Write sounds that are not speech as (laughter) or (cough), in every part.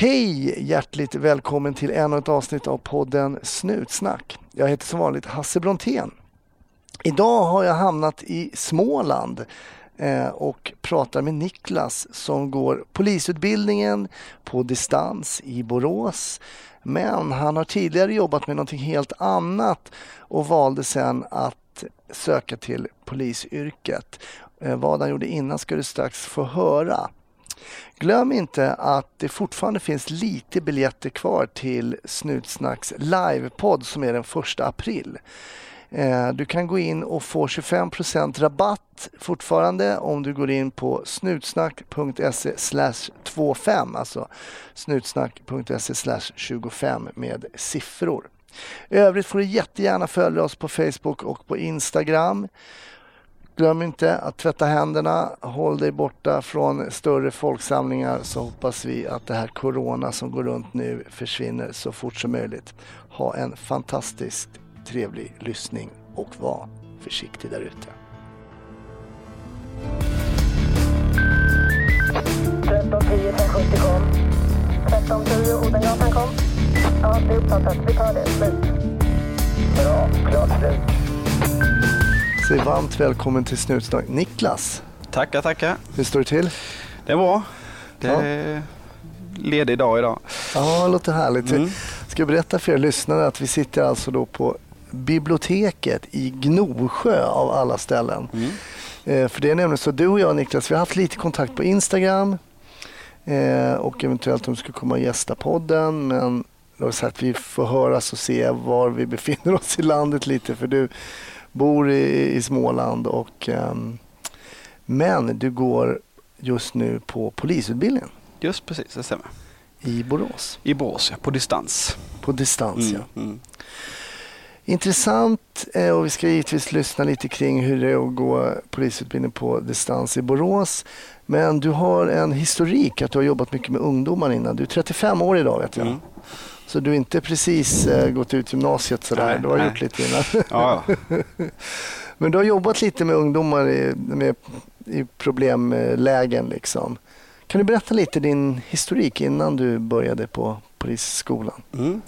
Hej! Hjärtligt välkommen till ännu ett avsnitt av podden Snutsnack. Jag heter som vanligt Hasse Brontén. Idag har jag hamnat i Småland eh, och pratar med Niklas som går polisutbildningen på distans i Borås. Men han har tidigare jobbat med någonting helt annat och valde sen att söka till polisyrket. Eh, vad han gjorde innan ska du strax få höra. Glöm inte att det fortfarande finns lite biljetter kvar till Snutsnacks livepodd som är den 1 april. Eh, du kan gå in och få 25 rabatt fortfarande om du går in på snutsnack.se 25, alltså snutsnack.se 25 med siffror. I övrigt får du jättegärna följa oss på Facebook och på Instagram. Glöm inte att tvätta händerna, håll dig borta från större folksamlingar så hoppas vi att det här corona som går runt nu försvinner så fort som möjligt. Ha en fantastiskt trevlig lyssning och var försiktig där ute. 1310 570 kom. 1310 Odengatan kom. Ja, det är uppfattat. Vi tar det. Slut. Bra. Klart slut. Säg varmt välkommen till Snutsnack. Niklas, Tackar, tackar. hur står det till? Det är bra. Det är ledig dag idag. Ja, det låter härligt. Mm. Ska jag berätta för er lyssnare att vi sitter alltså då på biblioteket i Gnosjö av alla ställen. Mm. Eh, för det är nämligen så, du och jag Niklas, vi har haft lite kontakt på Instagram eh, och eventuellt om du ska komma och gästa podden. Men då har vi sagt att vi får höras och se var vi befinner oss i landet lite för du bor i, i Småland och ehm, men du går just nu på polisutbildningen Just precis, det stämmer. i Borås I Borås, ja, på distans. på distans. Ja. Mm. Mm. Intressant eh, och vi ska givetvis lyssna lite kring hur det är att gå polisutbildning på distans i Borås. Men du har en historik att du har jobbat mycket med ungdomar innan. Du är 35 år idag vet jag. Mm. Så du har inte precis eh, gått ut gymnasiet sådär. Nej, du har nej. gjort lite innan. Ja. (laughs) Men du har jobbat lite med ungdomar i, med, i problemlägen liksom. Kan du berätta lite din historik innan du började på polisskolan? Mm.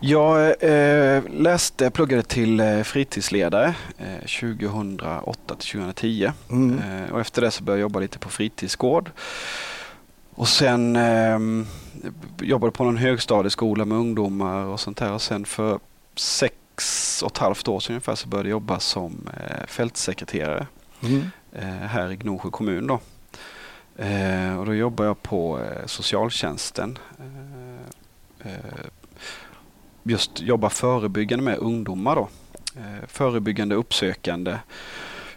Jag eh, läste, pluggade till eh, fritidsledare eh, 2008 till 2010. Mm. Eh, och efter det så började jag jobba lite på fritidsgård. Och sen eh, jobbade på någon högstadieskola med ungdomar och sånt där. Och sen för sex och ett halvt år sedan ungefär så började jag jobba som eh, fältsekreterare Mm. eh, här i Gnosjö kommun. Då. Eh, och då jobbar jag på socialtjänsten. Just jobbar förebyggande med ungdomar. Då. Förebyggande, uppsökande.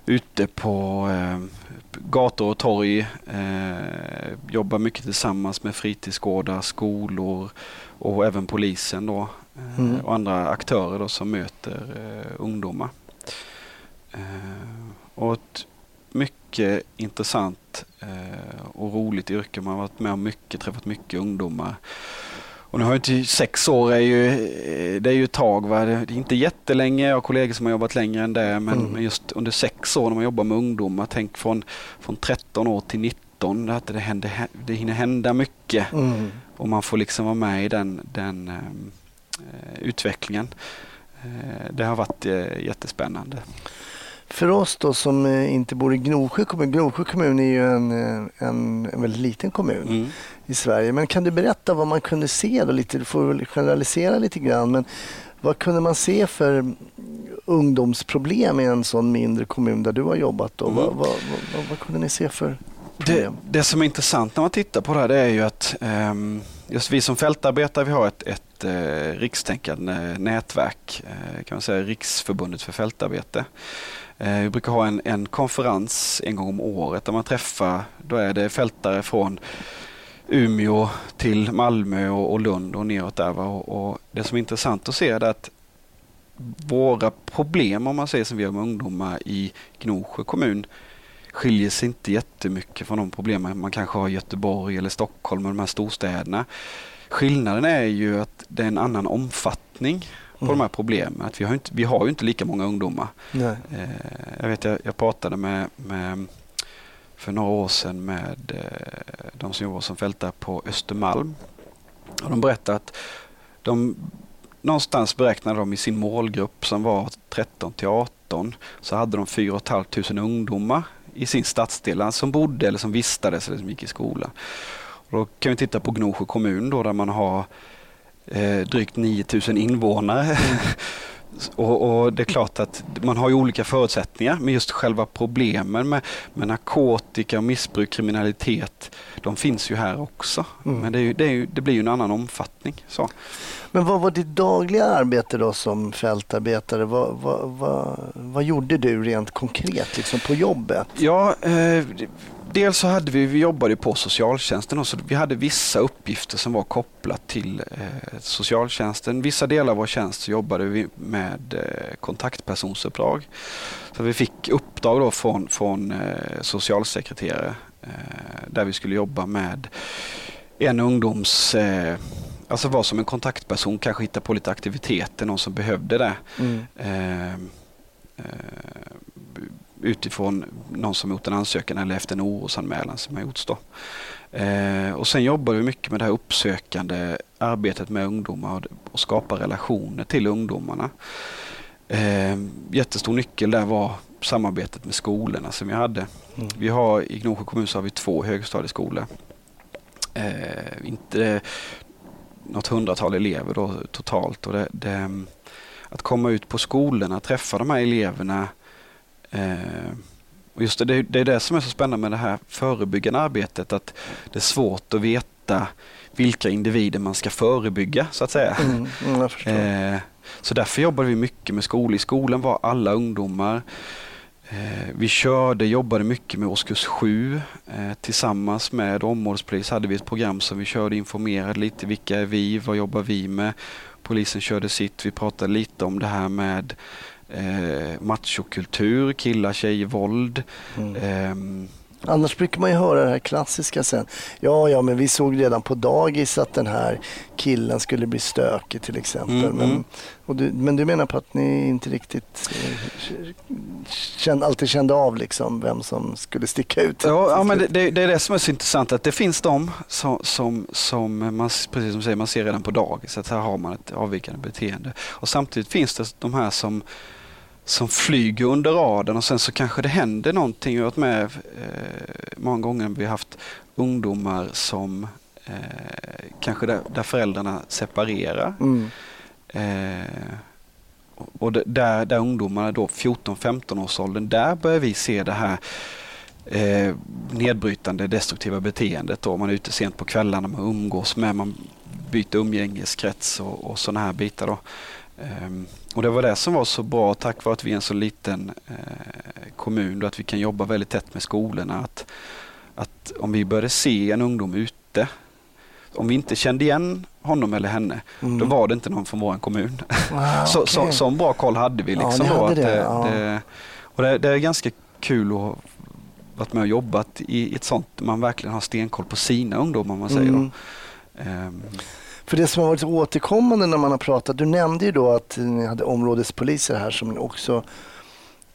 Ute på eh, gator och torg. Eh, jobbar mycket tillsammans med fritidsgårdar, skolor och även polisen då. Eh, Mm. Och andra aktörer då som möter eh, ungdomar. Eh, och ett mycket intressant eh, och roligt yrke. Man har varit med om mycket, träffat mycket ungdomar. Och nu har jag inte, sex år är ju, eh, det är ju ett tag. Va? Det är inte jättelänge. Jag har kollegor som har jobbat längre än det. Men, Mm. just under sex år när man jobbar med ungdomar. Tänk från, från 13 år till 19. Det, att det, händer, det hinner hända mycket. Mm. Och man får liksom vara med i den, den eh, utvecklingen. Eh, det har varit eh, jättespännande. För oss då som inte bor i Gnosjö kommun. Gnosjö kommun är ju en, en, en väldigt liten kommun Mm. I Sverige. Men kan du berätta vad man kunde se då lite? Du får generalisera lite grann. Men vad kunde man se för ungdomsproblem i en sån mindre kommun där du har jobbat? Då? Mm. Vad, vad, vad, vad kunde ni se för Det, problem? det som är intressant när man tittar på det här det är ju att ehm, just vi som fältarbetare vi har ett, ett eh, rikstänkande nätverk, eh, kan man säga Riksförbundet för fältarbete. Eh, vi brukar ha en, en konferens en gång om året där man träffar, då är det fältare från Umeå till Malmö och, Lund och neråt där. Och, och det som är intressant att se är att våra problem om man säger som vi har med ungdomar i Gnosjö kommun skiljer sig inte jättemycket från de problemen man kanske har i Göteborg eller Stockholm och de här storstäderna. Skillnaden är ju att det är en annan omfattning på Mm. de här problemen. Att vi, har inte, vi har ju inte lika många ungdomar. Eh, jag vet jag, jag pratade med, med för några år sedan med eh, de som jobbar som fältare på Östermalm. Och de berättar att de någonstans beräknade de i sin målgrupp som var 13 till 18 så hade de 4 500 ungdomar i sin stadsdel som bodde eller som vistades eller som gick i skola. Och då kan vi titta på Gnosjö kommun då, där man har eh, drygt 9000 invånare. (laughs) Och, och, Det är klart att man har ju olika förutsättningar men just själva problemen med, med narkotika, missbruk, kriminalitet de finns ju här också. Mm. Men det, ju, det, ju, det, blir ju en annan omfattning. Så. Men vad var ditt dagliga arbete då som fältarbetare? Vad, vad, vad, vad gjorde du rent konkret liksom på jobbet? Ja, eh, dels så hade vi, vi jobbade på socialtjänsten också. Vi hade vissa uppgifter som var kopplat till eh, socialtjänsten. Vissa delar av vår tjänst så jobbade vi med eh, kontaktpersonsuppdrag. Så vi fick uppdrag då från, från eh, socialsekreterare eh, där vi skulle jobba med en ungdoms eh, Alltså vara som en kontaktperson, kanske hitta på lite aktiviteter, någon som behövde det. Mm. Utifrån någon som gjort en ansökan eller efter en orosanmälan som har gjorts. Då. Eh, och sen jobbar vi mycket med det här uppsökande arbetet med ungdomar och, och skapa relationer till ungdomarna. Eh, jättestor nyckel där var samarbetet med skolorna som vi hade. Mm. Vi har i Gnosjö kommun så har vi två högstadieskolor. Eh, inte något hundratal elever då, totalt. Och det, det, att komma ut på skolorna, träffa de här eleverna och just det, det är det som är så spännande med det här förebyggande arbetet, att det är svårt att veta vilka individer man ska förebygga så att säga. Mm, mm, eh, så därför jobbar vi mycket med skolan. I skolan var alla ungdomar. Eh, vi körde, jobbade mycket med årskurs 7. Eh, tillsammans med områdespolis hade vi ett program som vi körde, informerade lite. Vilka är vi? Vad jobbar vi med? Polisen körde sitt. Vi pratade lite om det här med eh, machokultur, killar, tjejer, våld. Mm. Eh, Annars brukar man ju höra det här klassiska sen. Ja, ja, men vi såg redan på dagis att den här killen skulle bli stökig till exempel. Mm, men, mm. du, men du menar på att ni inte riktigt eh, kände, alltid kände av liksom vem som skulle sticka ut? Ja, ja men det, det, är det som är så intressant att det finns de som, som, som man, precis som säger, man ser redan på dagis att här har man ett avvikande beteende. Och samtidigt finns det de här som som flyger under radarn och sen så kanske det händer någonting. Jag har varit med eh, många gånger vi har haft ungdomar som eh, kanske där, där, föräldrarna separerar. Mm. Eh, och där, där ungdomarna då 14-15 års åldern, där börjar vi se det här eh, nedbrytande destruktiva beteendet. Då. Man är ute sent på kvällarna, man umgås med, man byter umgängeskrets och, och sådana här bitar. Då. Um, och Det var det som var så bra tack vare att vi är en så liten eh, kommun och att vi kan jobba väldigt tätt med skolorna. Att, att om vi började se en ungdom ute, om vi inte kände igen honom eller henne, mm. då var det inte någon från vår kommun. Ah, så, (laughs) okay. så, så bra koll hade vi. Liksom ja, då, att det, ja. det, och det, det, är ganska kul att varit med och jobbat i ett sånt, man verkligen har stenkoll på sina ungdomar. Man säger mm. um, för det som har varit återkommande när man har pratat, du nämnde ju då att ni hade områdespoliser här som också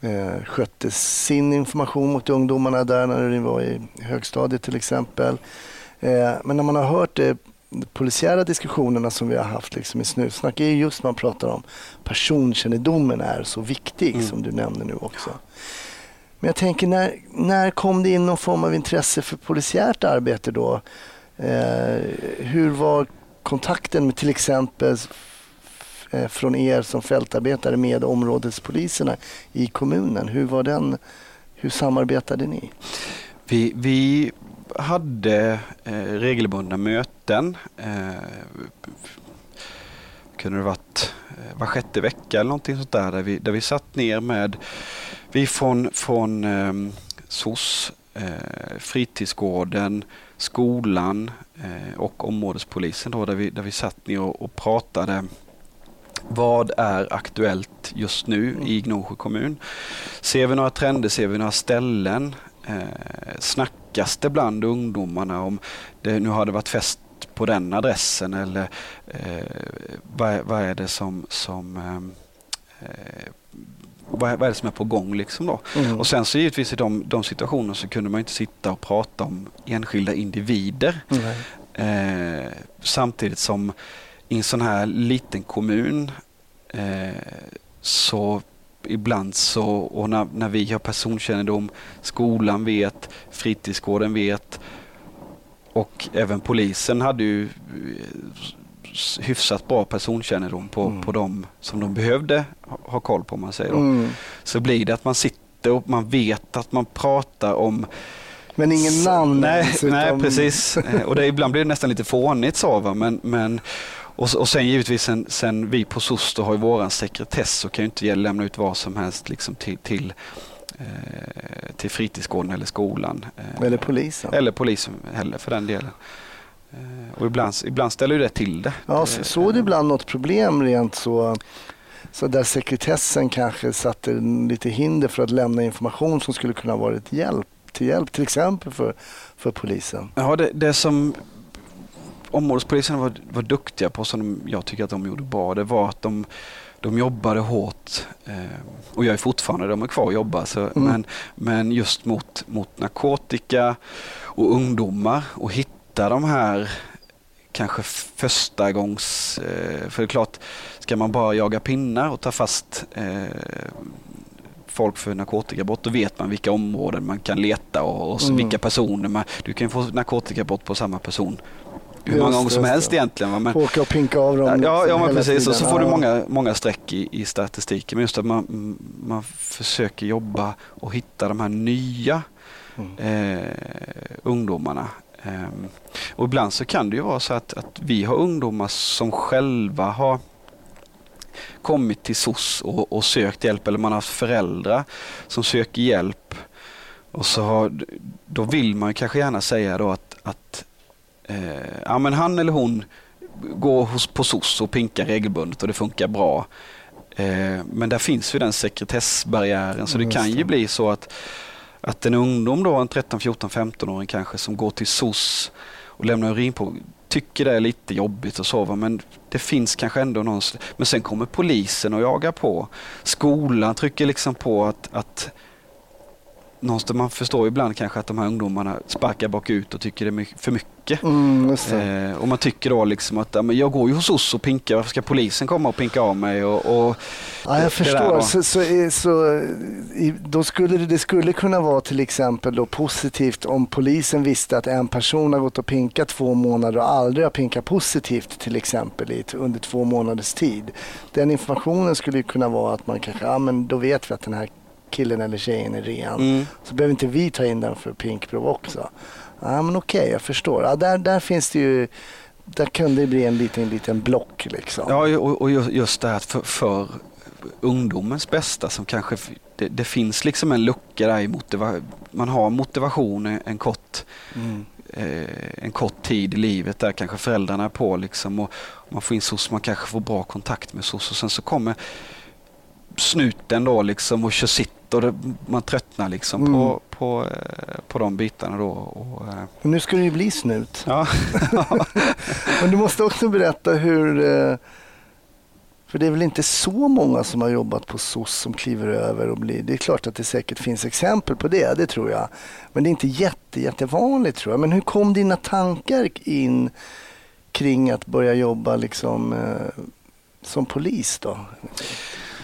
eh, skötte sin information mot ungdomarna där när ni var i högstadiet till exempel. Eh, men när man har hört det, de polisiära diskussionerna som vi har haft liksom i Snutsnack är just man pratar om personkännedomen är så viktig mm. som du nämner nu också. Men jag tänker när, när kom det in någon form av intresse för polisiärt arbete då? Eh, hur var kontakten med till exempel eh, från er som fältarbetare med områdespoliserna i kommunen, hur var den? Hur samarbetade ni? Vi, vi hade eh, regelbundna möten. Eh, kunde det varit eh, var sjätte vecka eller någonting sånt där, där vi, där vi satt ner med vi från, från eh, SOS, eh, fritidsgården, skolan eh, och områdespolisen då, där, vi, där vi satt ner och, och pratade vad är aktuellt just nu mm. i Gnosjö kommun? Ser vi några trender, ser vi några ställen? Eh, snackas det bland ungdomarna om det nu har det varit fest på den adressen eller eh, vad, vad, är det som, som eh, eh vad, vad är det som är på gång liksom då? Mm. Och sen så givetvis i de, de situationerna så kunde man inte sitta och prata om enskilda individer. Mm. Eh, samtidigt som i en sån här liten kommun eh, så ibland så, och när, när vi har personkännedom, skolan vet, fritidsgården vet och även polisen hade ju eh, hyfsat bra personkännedom på, Mm. på dem som de behövde ha, ha koll på man säger. Mm. Så blir det att man sitter och man vet att man pratar om Men ingen namn Nej, ens, nej precis. Eh, Och det, ibland blir det nästan lite fånigt så. Va? Men, men, och, och sen givetvis sen, sen vi på SOS har ju våran sekretess så kan ju inte lämna ut vad som helst liksom till, till, eh, till fritidsgården eller skolan. Eh, Eller polisen. Eller polisen heller för den delen. Eh, och ibland, ibland ställer ju det till det. Ja, så, såg du ibland något problem rent så, så där sekretessen kanske satte lite hinder för att lämna information som skulle kunna varit hjälp, till hjälp, till exempel för, för polisen? Ja, det, det som områdespolisen var, var duktiga på, som de, jag tycker att de gjorde bra, det var att de, de jobbade hårt eh, och jag är fortfarande, de är kvar och jobbar, så, men, men just mot, mot narkotika och ungdomar och hitta de här kanske första gångs... Eh, för det är klart, ska man bara jaga pinnar och ta fast eh, folk för narkotikabrott, då vet man vilka områden man kan leta och, och Mm. vilka personer man... Du kan få narkotikabrott på samma person hur Just många gånger som helst det. egentligen. Va? Men, Få åka och pinka av dem ja, ja men precis. Och så tiden. får du många, många streck i, i statistiken. Men just att man, man försöker jobba och hitta de här nya Mm. eh, ungdomarna. Ehm, och ibland så kan det ju vara så att, att vi har ungdomar som själva har kommit till SOS och, och sökt hjälp eller man har haft föräldrar som söker hjälp. Och så har, då vill man kanske gärna säga då att, att eh, ja, men han eller hon går hos, på SOS och pinkar regelbundet och det funkar bra. Eh, men där finns ju den sekretessbarriären så det Just kan ju bli så att, att en ungdom då, en 13, 14, 15-åring kanske som går till SOS och lämnar urin på tycker det är lite jobbigt och så men det finns kanske ändå någon men sen kommer polisen och jagar på. Skolan trycker liksom på att, att någonstans, man förstår ibland kanske att de här ungdomarna sparkar bakut och tycker det är för mycket. Mm. Eh, och man tycker då liksom att ja, men jag går ju hos oss och pinkar, varför ska polisen komma och pinka av mig? Och, och Ja, jag förstår. Så, så, är- så, då skulle det, det skulle kunna vara till exempel då positivt om polisen visste att en person har gått och pinkat två månader och aldrig har pinkat positivt till exempel i, under två månaders tid. Den informationen skulle kunna vara att man kanske, ja men då vet vi att den här killen eller tjejen är ren. Mm. Så behöver inte vi ta in den för pinkprov också. Ja men okej, jag förstår. Ja, där, där finns det ju, där kunde det bli en liten, liten block liksom. Ja, och, och ju- just det här för, för ungdomens bästa som kanske, det, det finns liksom en lucka där i motiva, man har motivation en, kort Mm. eh, en kort tid i livet där kanske föräldrarna är på liksom och man får in SOS, man kanske får bra kontakt med SOS och sen så kommer snuten då liksom och kör sitt och det, man tröttnar liksom Mm. på, på, eh, på de bitarna då. Och, eh, Men nu ska det ju bli snut. ja. (laughs) Men du måste också berätta hur... eh, För det är väl inte så många som har jobbat på SOS som kliver över och blir... Det är klart att det säkert finns exempel på det, det tror jag. Men det är inte jätte, jättevanligt tror jag. Men hur kom dina tankar in kring att börja jobba liksom eh, som polis då?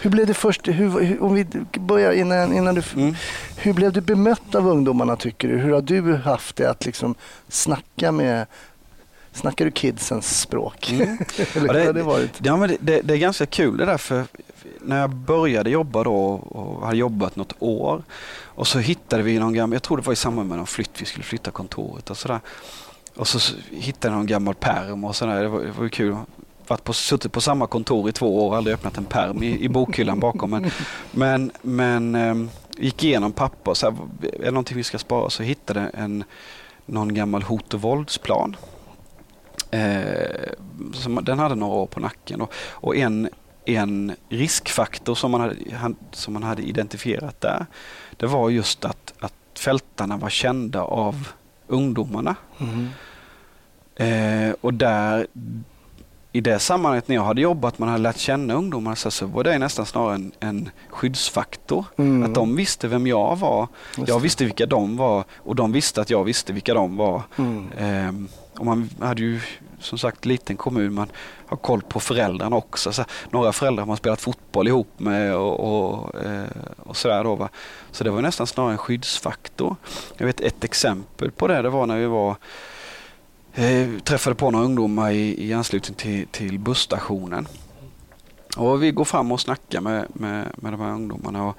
Hur blev det först, hur, hur, om vi börjar innan, innan du... Mm. Hur blev du bemött av ungdomarna tycker du? Hur har du haft det att liksom snacka med... Snackar du kidsens språk? Mm. (laughs) Ja, det- det varit? Ja, men det, det, är ganska kul det där för när jag började jobba då och hade jobbat något år och så hittade vi någon gammal, jag tror det var i samband med någon flytt, vi skulle flytta kontoret och sådär. Och så hittade jag någon gammal perm och sådär, det var, det var ju kul. Varit på, suttit på samma kontor i två år, aldrig öppnat en perm i, i bokhyllan bakom. Men, (laughs) men, men ehm, gick igenom papper, så här, är det någonting vi ska spara? Så hittade en, någon gammal hot och våldsplan. Eh, som, den hade några år på nacken. Och, och en, en riskfaktor som man, hade, som man hade identifierat där, det var just att, att fältarna var kända av ungdomarna. Mm. Eh, och där, i det sammanhanget när jag hade jobbat, man hade lärt känna ungdomarna, så, så var det nästan snarare en, en skyddsfaktor. Mm. Att de visste vem jag var, Just jag visste vilka de var och de visste att jag visste vilka de var. Mm. Ehm, och man hade ju som sagt liten kommun, man har koll på föräldrarna också. Så några föräldrar har man spelat fotboll ihop med och, och, eh, och sådär då. Va? Så det var nästan snarare en skyddsfaktor. Jag vet ett exempel på det, det var när vi var Eh, träffade på några ungdomar i, i anslutning till, till busstationen. Och vi går fram och snackar med, med, med de här ungdomarna. Och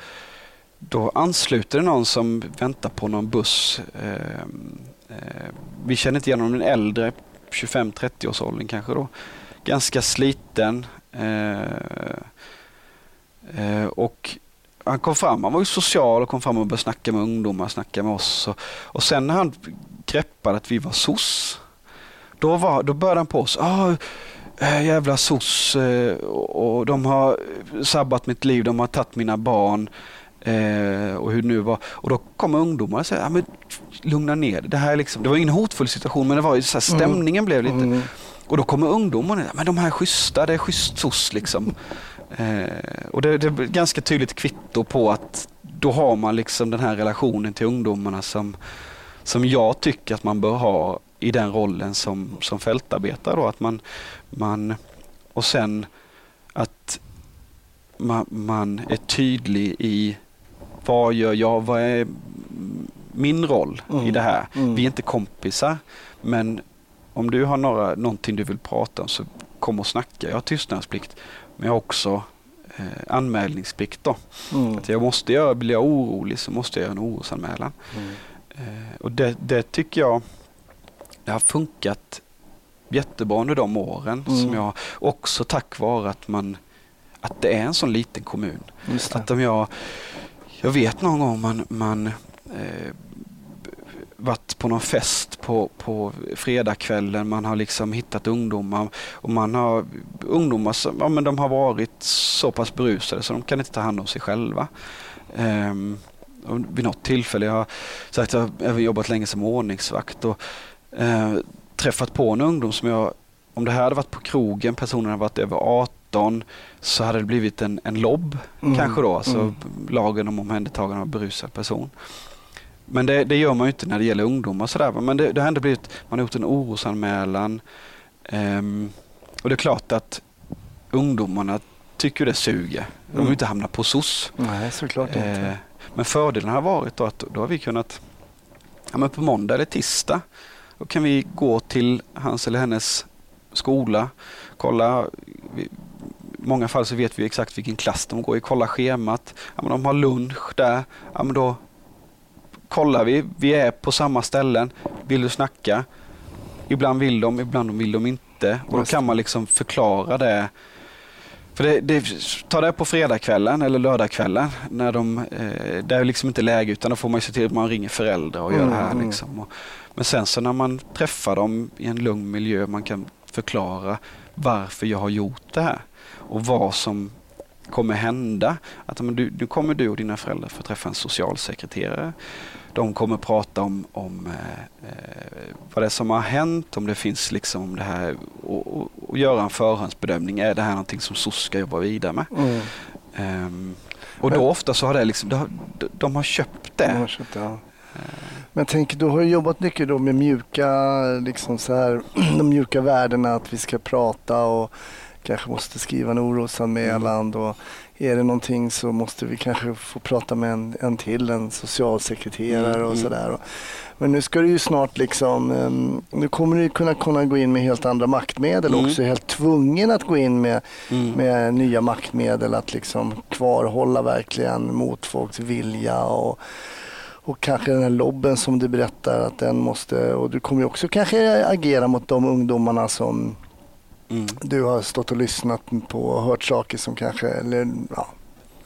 då ansluter det någon som väntar på någon buss. Eh, eh, vi känner inte igen honom, en äldre 25-30 års åldern kanske då. Ganska sliten. Eh, eh, och han kom fram, han var ju social och kom fram och började snacka med ungdomar, snacka med oss. Och, och sen när han greppade att vi var SOS, då, var, då började han på oss. Ah, jävla SOS eh, och de har sabbat mitt liv, de har tagit mina barn. Eh, och hur det nu var. Och då kommer ungdomar och säger, ja, men lugna ner det. här är liksom, det var ingen hotfull situation men det var ju så här, mm. stämningen mm. blev lite. Mm. Och då kommer ungdomarna, men de här är schyssta, det är schysst SOS liksom. (laughs) Eh, och det, det är ganska tydligt kvitto på att då har man liksom den här relationen till ungdomarna som, som jag tycker att man bör ha i den rollen som, som fältarbetare. Då, att man, man, och sen att man, man är tydlig i vad gör jag, vad är min roll mm. i det här? Mm. Vi är inte kompisar men om du har några, någonting du vill prata om så kom och snacka. Jag har tystnadsplikt men jag har också eh, anmälningsplikt. Då. Mm. Att jag måste göra, blir jag orolig så måste jag göra en orosanmälan. Mm. Eh, och det, det, tycker jag det har funkat jättebra under de åren. Mm. Som jag, också tack vare att, man, att det är en sån liten kommun. Att om jag jag vet någon gång man, man eh, varit på någon fest på, på fredagskvällen. Man har liksom hittat ungdomar och man har ungdomar som ja, men de har varit så pass berusade så de kan inte ta hand om sig själva. Um, vid något tillfälle, jag har sagt jag har jobbat länge som ordningsvakt och uh, träffat på en ungdom som jag, om det här hade varit på krogen, personen hade varit över 18 så hade det blivit en, en lobb mm. kanske då, alltså mm. lagen om omhändertagande av berusad person. Men det, det, gör man ju inte när det gäller ungdomar sådär. Men det, det har ändå blivit, man har gjort en orosanmälan. Um, och det är klart att ungdomarna tycker det suger. De vill mm. inte hamna på SOS. Nej, såklart inte. Eh, men fördelen har varit då att då har vi kunnat, ja, men på måndag eller tisdag, då kan vi gå till hans eller hennes skola, kolla, många fall så vet vi exakt vilken klass de går i, kolla schemat. Ja, men de har lunch där, ja, men då kollar vi, vi är på samma ställen, vill du snacka? Ibland vill de, ibland vill de inte. Och då kan man liksom förklara det. För det, det, ta det på fredagskvällen eller lördagskvällen när de, eh, det är liksom inte läge utan då får man se till att man ringer föräldrar och gör det här. Mm. Liksom. Och, men sen så när man träffar dem i en lugn miljö, man kan förklara varför jag har gjort det här och vad som kommer hända. Att men, du, nu kommer du och dina föräldrar få träffa en socialsekreterare. De kommer prata om, om eh, eh, vad det är som har hänt, om det finns liksom det här och, och, och göra en förhandsbedömning. Är det här någonting som SOS ska jobba vidare med? Mm. Um, och då ofta så har det liksom, de, de har köpt det. Har köpt, ja. Men tänk, du har jobbat mycket då med mjuka, liksom så här, (clears throat) de mjuka värdena, att vi ska prata och kanske måste skriva en orosanmälan. Mm. Och är det någonting så måste vi kanske få prata med en, en till, en socialsekreterare mm. och mm. sådär. Men nu ska du ju snart liksom, um, nu kommer du kunna, kunna gå in med helt andra maktmedel mm. också. Helt tvungen att gå in med, mm. med nya maktmedel att liksom kvarhålla verkligen mot folks vilja. och och kanske den här lobben som du berättar att den måste, och du kommer också kanske agera mot de ungdomarna som mm. du har stått och lyssnat på och hört saker som kanske, eller ja,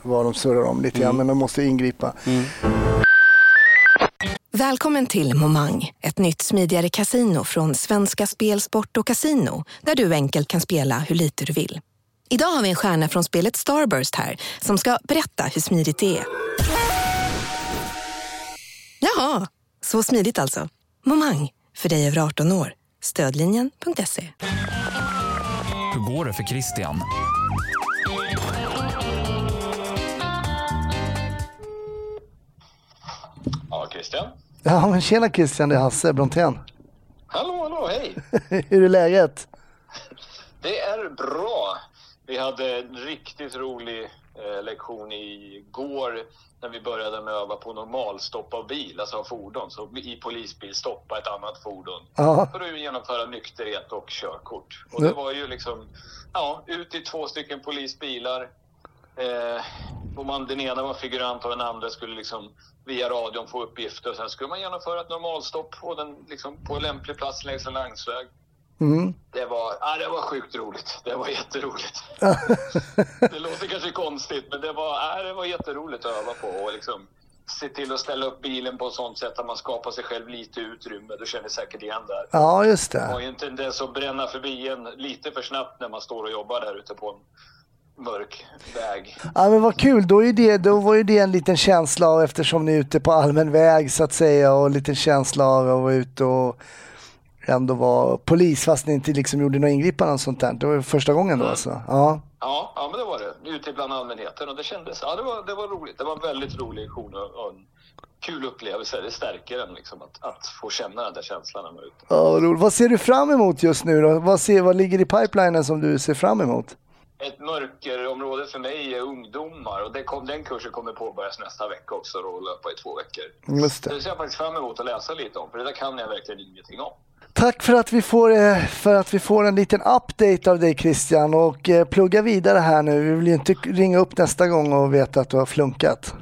vad de surrar om lite grann, mm. men de måste ingripa. Mm. Välkommen till Momang, ett nytt smidigare casino från Svenska Spel, Sport och Casino, där du enkelt kan spela hur lite du vill. Idag har vi en stjärna från spelet Starburst här som ska berätta hur smidigt det är. Jaha, så smidigt alltså. Momang, för dig över 18 år. Stödlinjen.se. Hur går det för Christian? Ja, Christian? Ja, men tjena Christian, det är Hasse Brontén. Hallå, hallå, hej! (laughs) Hur är läget? Det är bra. Vi hade en riktigt rolig eh, lektion igår när vi började med att öva på normalstopp av bil, alltså av fordon. Så i polisbil stoppa ett annat fordon. Ja, För att genomföra nykterhet och körkort. Och det var ju liksom, ja, ut i två stycken polisbilar. Eh, och man, den ena var figurant och den andra skulle liksom via radion få uppgifter. Och sen skulle man genomföra ett normalstopp på, den, liksom, på lämplig plats längs en landsväg. Mm. Det var, ja, det var sjukt roligt. Det var jätteroligt. (laughs) det låter kanske konstigt, men det var, ja, det var jätteroligt att öva på. Och liksom se till att ställa upp bilen på ett sånt sätt att man skapar sig själv lite utrymme. Du känner säkert igen där. ja just Man har det. ju en tendens att bränna förbi en lite för snabbt när man står och jobbar där ute på en mörk väg. Ja, men vad kul, då, är det, då var ju det en liten känsla av, eftersom ni är ute på allmän väg så att säga och en liten känsla av att vara ute och ändå vara polis fast ni inte liksom gjorde några ingripanden sånt där. Det var första gången då alltså? Ja. Ja, ja, men det var det. Ute bland allmänheten och det kändes, ja det var, det var roligt. Det var en väldigt rolig lektion och, en kul upplevelse. Det stärker en liksom att, att få känna den där känslan när man är ute. Ja, vad roligt. Vad ser du fram emot just nu då? Vad, ser, vad ligger i pipelinen som du ser fram emot? Ett mörkerområde för mig är ungdomar och kom, den kursen kommer påbörjas nästa vecka också och löpa i två veckor. Just det. Det ser jag faktiskt fram emot att läsa lite om för det där kan jag verkligen ingenting om. Tack för att vi får, eh, för att vi får en liten update av dig Christian och eh, plugga vidare här nu. Vi vill ju inte ringa upp nästa gång och veta att du har flunkat.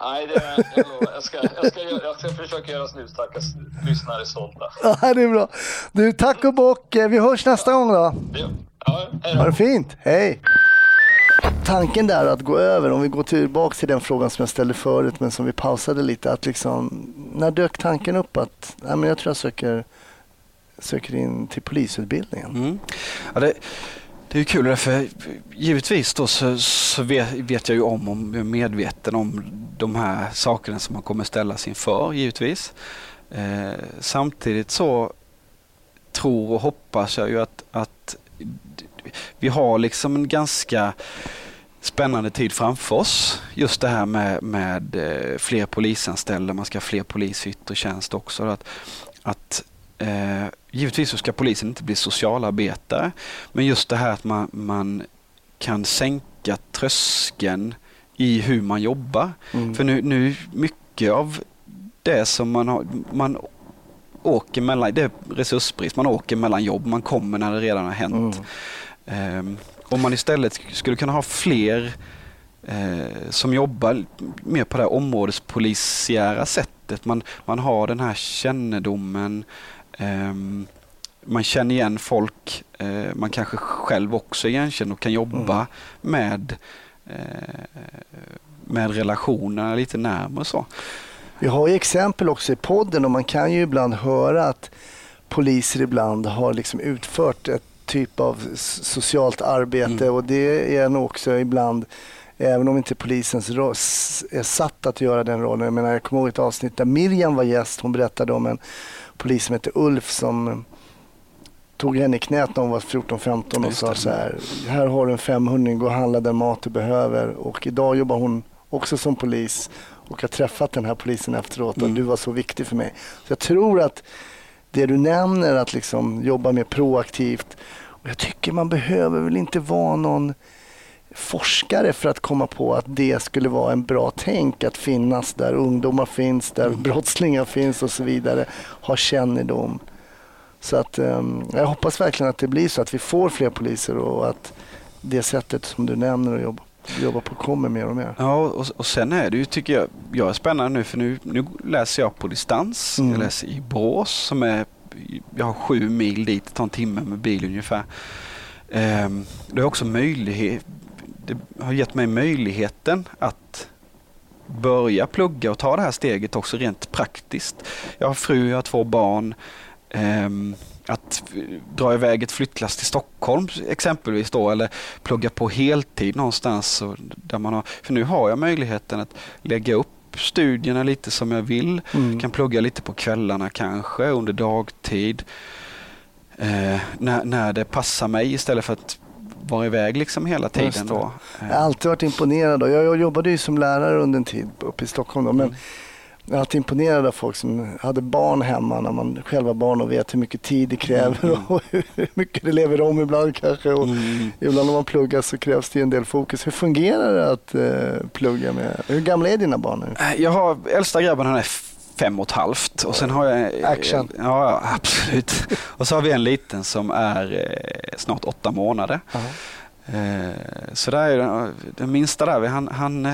Nej, det, jag, lovar. jag, ska, jag, ska, jag ska försöka göra snusstackars lyssnare stolta. Ja, det är bra. Du, tack och bock. Eh, Vi hörs nästa gång då. Ja, hej då. Ha det fint. Hej! Tanken där att gå över, om vi går tillbaka till den frågan som jag ställde förut men som vi pausade lite, att liksom, när dök tanken upp att nej, men jag tror jag söker, söker in till polisutbildningen? Mm. Ja, det, det är ju kul för givetvis då så, så vet, vet jag ju om och är medveten om de här sakerna som man kommer ställas inför givetvis. Eh, samtidigt så tror och hoppas jag ju att, att vi har liksom en ganska spännande tid framför oss. Just det här med, med eh, fler polisanställda, man ska ha fler poliser i yttre tjänst också. Att, att eh, givetvis så ska polisen inte bli socialarbetare, men just det här att man, man kan sänka tröskeln i hur man jobbar. Mm. För nu, nu mycket av det som man har, man åker mellan, det är resursbrist, man åker mellan jobb, man kommer när det redan har hänt. Mm. Ehm, om man istället skulle kunna ha fler eh, som jobbar mer på det områdespolisiära sättet. Man, man har den här kännedomen, man känner igen folk, eh, man kanske själv också igenkänner och kan jobba med, eh, med relationerna lite närmare så. Vi har ju exempel också i podden och man kan ju ibland höra att poliser ibland har liksom utfört ett typ av socialt arbete Mm. och det är nog också ibland, även om inte polisens ro- s- är satt att göra den rollen. Jag menar, jag kommer ihåg ett avsnitt där Miriam var gäst. Hon berättade om en polis som hette Ulf som tog henne i knät när hon var 14-15 och sa så här, här har du en 500 gå och handla den mat du behöver. Och idag jobbar hon också som polis och har träffat den här polisen efteråt och Mm. du var så viktig för mig. Så jag tror att det du nämner, att liksom jobba mer proaktivt. Och jag tycker man behöver väl inte vara någon forskare för att komma på att det skulle vara en bra tänk att finnas där ungdomar finns, där Mm. brottslingar finns och så vidare, har kännedom. Så att ehm, jag hoppas verkligen att det blir så att vi får fler poliser och att det sättet som du nämner att jobba, jobba på kommer mer och mer. Ja, och, och sen är det ju, tycker jag, jag är spännande nu för nu, nu läser jag på distans. Mm. Jag läser i Borås som är, jag har sju mil dit, det tar en timme med bil ungefär. Ehm, det har också möjlighet, det har gett mig möjligheten att börja plugga och ta det här steget också rent praktiskt. Jag har fru, jag har två barn. Ehm, att dra iväg ett flyttlass till Stockholm exempelvis då eller plugga på heltid någonstans. Där man har, för nu har jag möjligheten att lägga upp studierna lite som jag vill. Mm. Kan plugga lite på kvällarna kanske under dagtid. Eh, när, när det passar mig istället för att vara iväg liksom hela tiden. Då. Eh, Jag har alltid varit imponerad. Jag, jag jobbade ju som lärare under en tid uppe i Stockholm. Då, men Mm. Jag är alltid imponerad av folk som hade barn hemma när man själv har barn och vet hur mycket tid det kräver Mm. och (laughs) hur mycket det lever om ibland kanske. Och Mm. Ibland när man pluggar så krävs det en del fokus. Hur fungerar det att eh, plugga med? Hur gamla är dina barn nu? Eh, Jag har äldsta grabben, han är fem och ett halvt. Och sen har jag... Action. Ja, ja, absolut. (laughs) Och så har vi en liten som är eh, snart åtta månader. Eh, Så där är den, den minsta där, han, han, eh,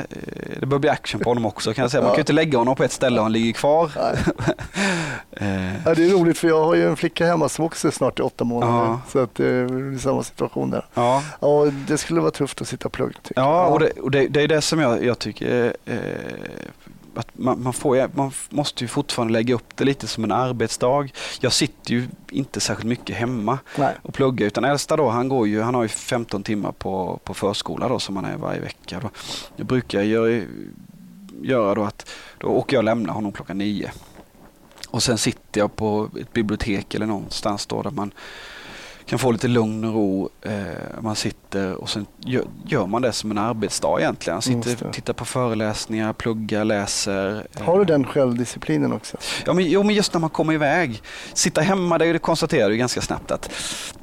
det börjar bli action på honom också kan jag säga. Man kan ju inte lägga honom på ett ställe och han ligger kvar. (laughs) Eh, Ja, det är roligt för jag har ju en flicka hemma som också är snart i åtta månader. Ja. Så att det är samma situation där. Ja, Ja, det skulle vara tufft att sitta och plugga. ja och, det, och det, det är det som jag, jag tycker eh, att man, man, får, man måste ju fortfarande lägga upp det lite som en arbetsdag. Jag sitter ju inte särskilt mycket hemma Nej. och pluggar utan äldsta då han går ju, han har ju 15 timmar på, på förskola då som han är varje vecka. Då. Jag brukar göra, göra då att då åker jag och lämnar honom klockan nio. Och sen sitter jag på ett bibliotek eller någonstans då där man kan få lite lugn och ro. Eh, man sitter och sen gör, man det som en arbetsdag egentligen. Sitter, tittar på föreläsningar, pluggar, läser. Har du Eh, den självdisciplinen också? Ja, men, jo, men just när man kommer iväg. Sitta hemma, det konstaterar du ganska snabbt att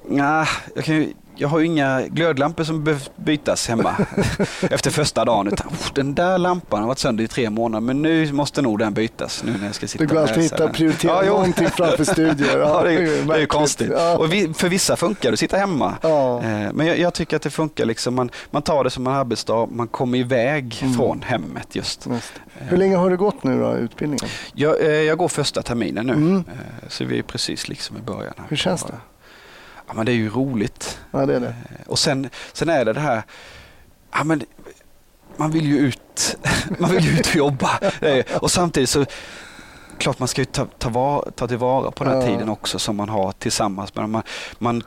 nah, jag, kan ju, jag har ju inga glödlampor som behöver bytas hemma (laughs) efter första dagen. Utan, "Oh, den där lampan har varit sönder i tre månader men nu måste nog den bytas nu när jag ska sitta Det går alltid att hitta den." prioritera Ja, någonting framför studier. (laughs) Ja, det, är, det är ju konstigt. Ja. Och vi, för vissa funkar det att sitta hemma. Ja. Eh, Men jag, jag tycker att det funkar. Liksom. Man, man tar det som en arbetsdag, man kommer iväg Mm. från hemmet just. Just det. Hur länge har du gått nu då, utbildningen? Jag, eh, jag går första terminen nu, Mm. Eh, så vi är precis liksom i början. Här. Hur känns det? Ja, men det är ju roligt. Ja, det är det. Eh, Och sen, sen är det det här, ja, men man vill ju ut, (laughs) man vill ju ut och jobba. Och samtidigt så, klart man ska ju ta, ta, var, ta tillvara på den här Ja. tiden också som man har tillsammans. Men man, man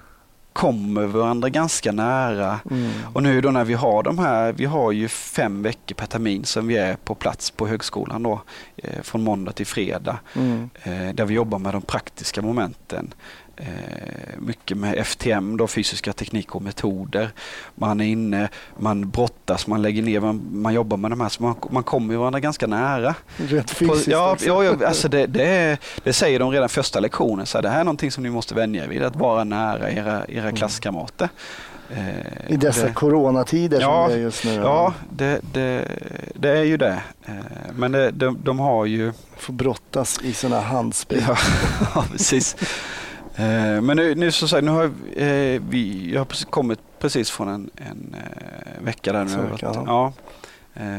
kommer varandra ganska nära. Mm. Och nu då när vi har de här, vi har ju fem veckor per termin som vi är på plats på högskolan då, eh, från måndag till fredag. Mm. Eh, där vi jobbar med de praktiska momenten. Eh, mycket med FTM, då, fysiska teknik och metoder. Man är inne, man brottas, man lägger ner, man, man jobbar med de här, så man, man kommer ju varandra ganska nära. På, fysiskt ja, också. ja, ja, alltså det, det, det säger de redan första lektionen, så här, det här är någonting som ni måste vänja er vid, att vara nära era, era klasskamrater. Eh, Mm. I dessa det- coronatider Ja, som det är just nu. Ja, det, det, det är ju det. Eh, Men de, de har ju... Får brottas i sådana handspel. Ja, (laughs) ja precis. Eh, Men nu, nu så säger nu har eh, vi, jag har kommit precis från en, en eh, vecka där nu. Jag vecka, varit, ja.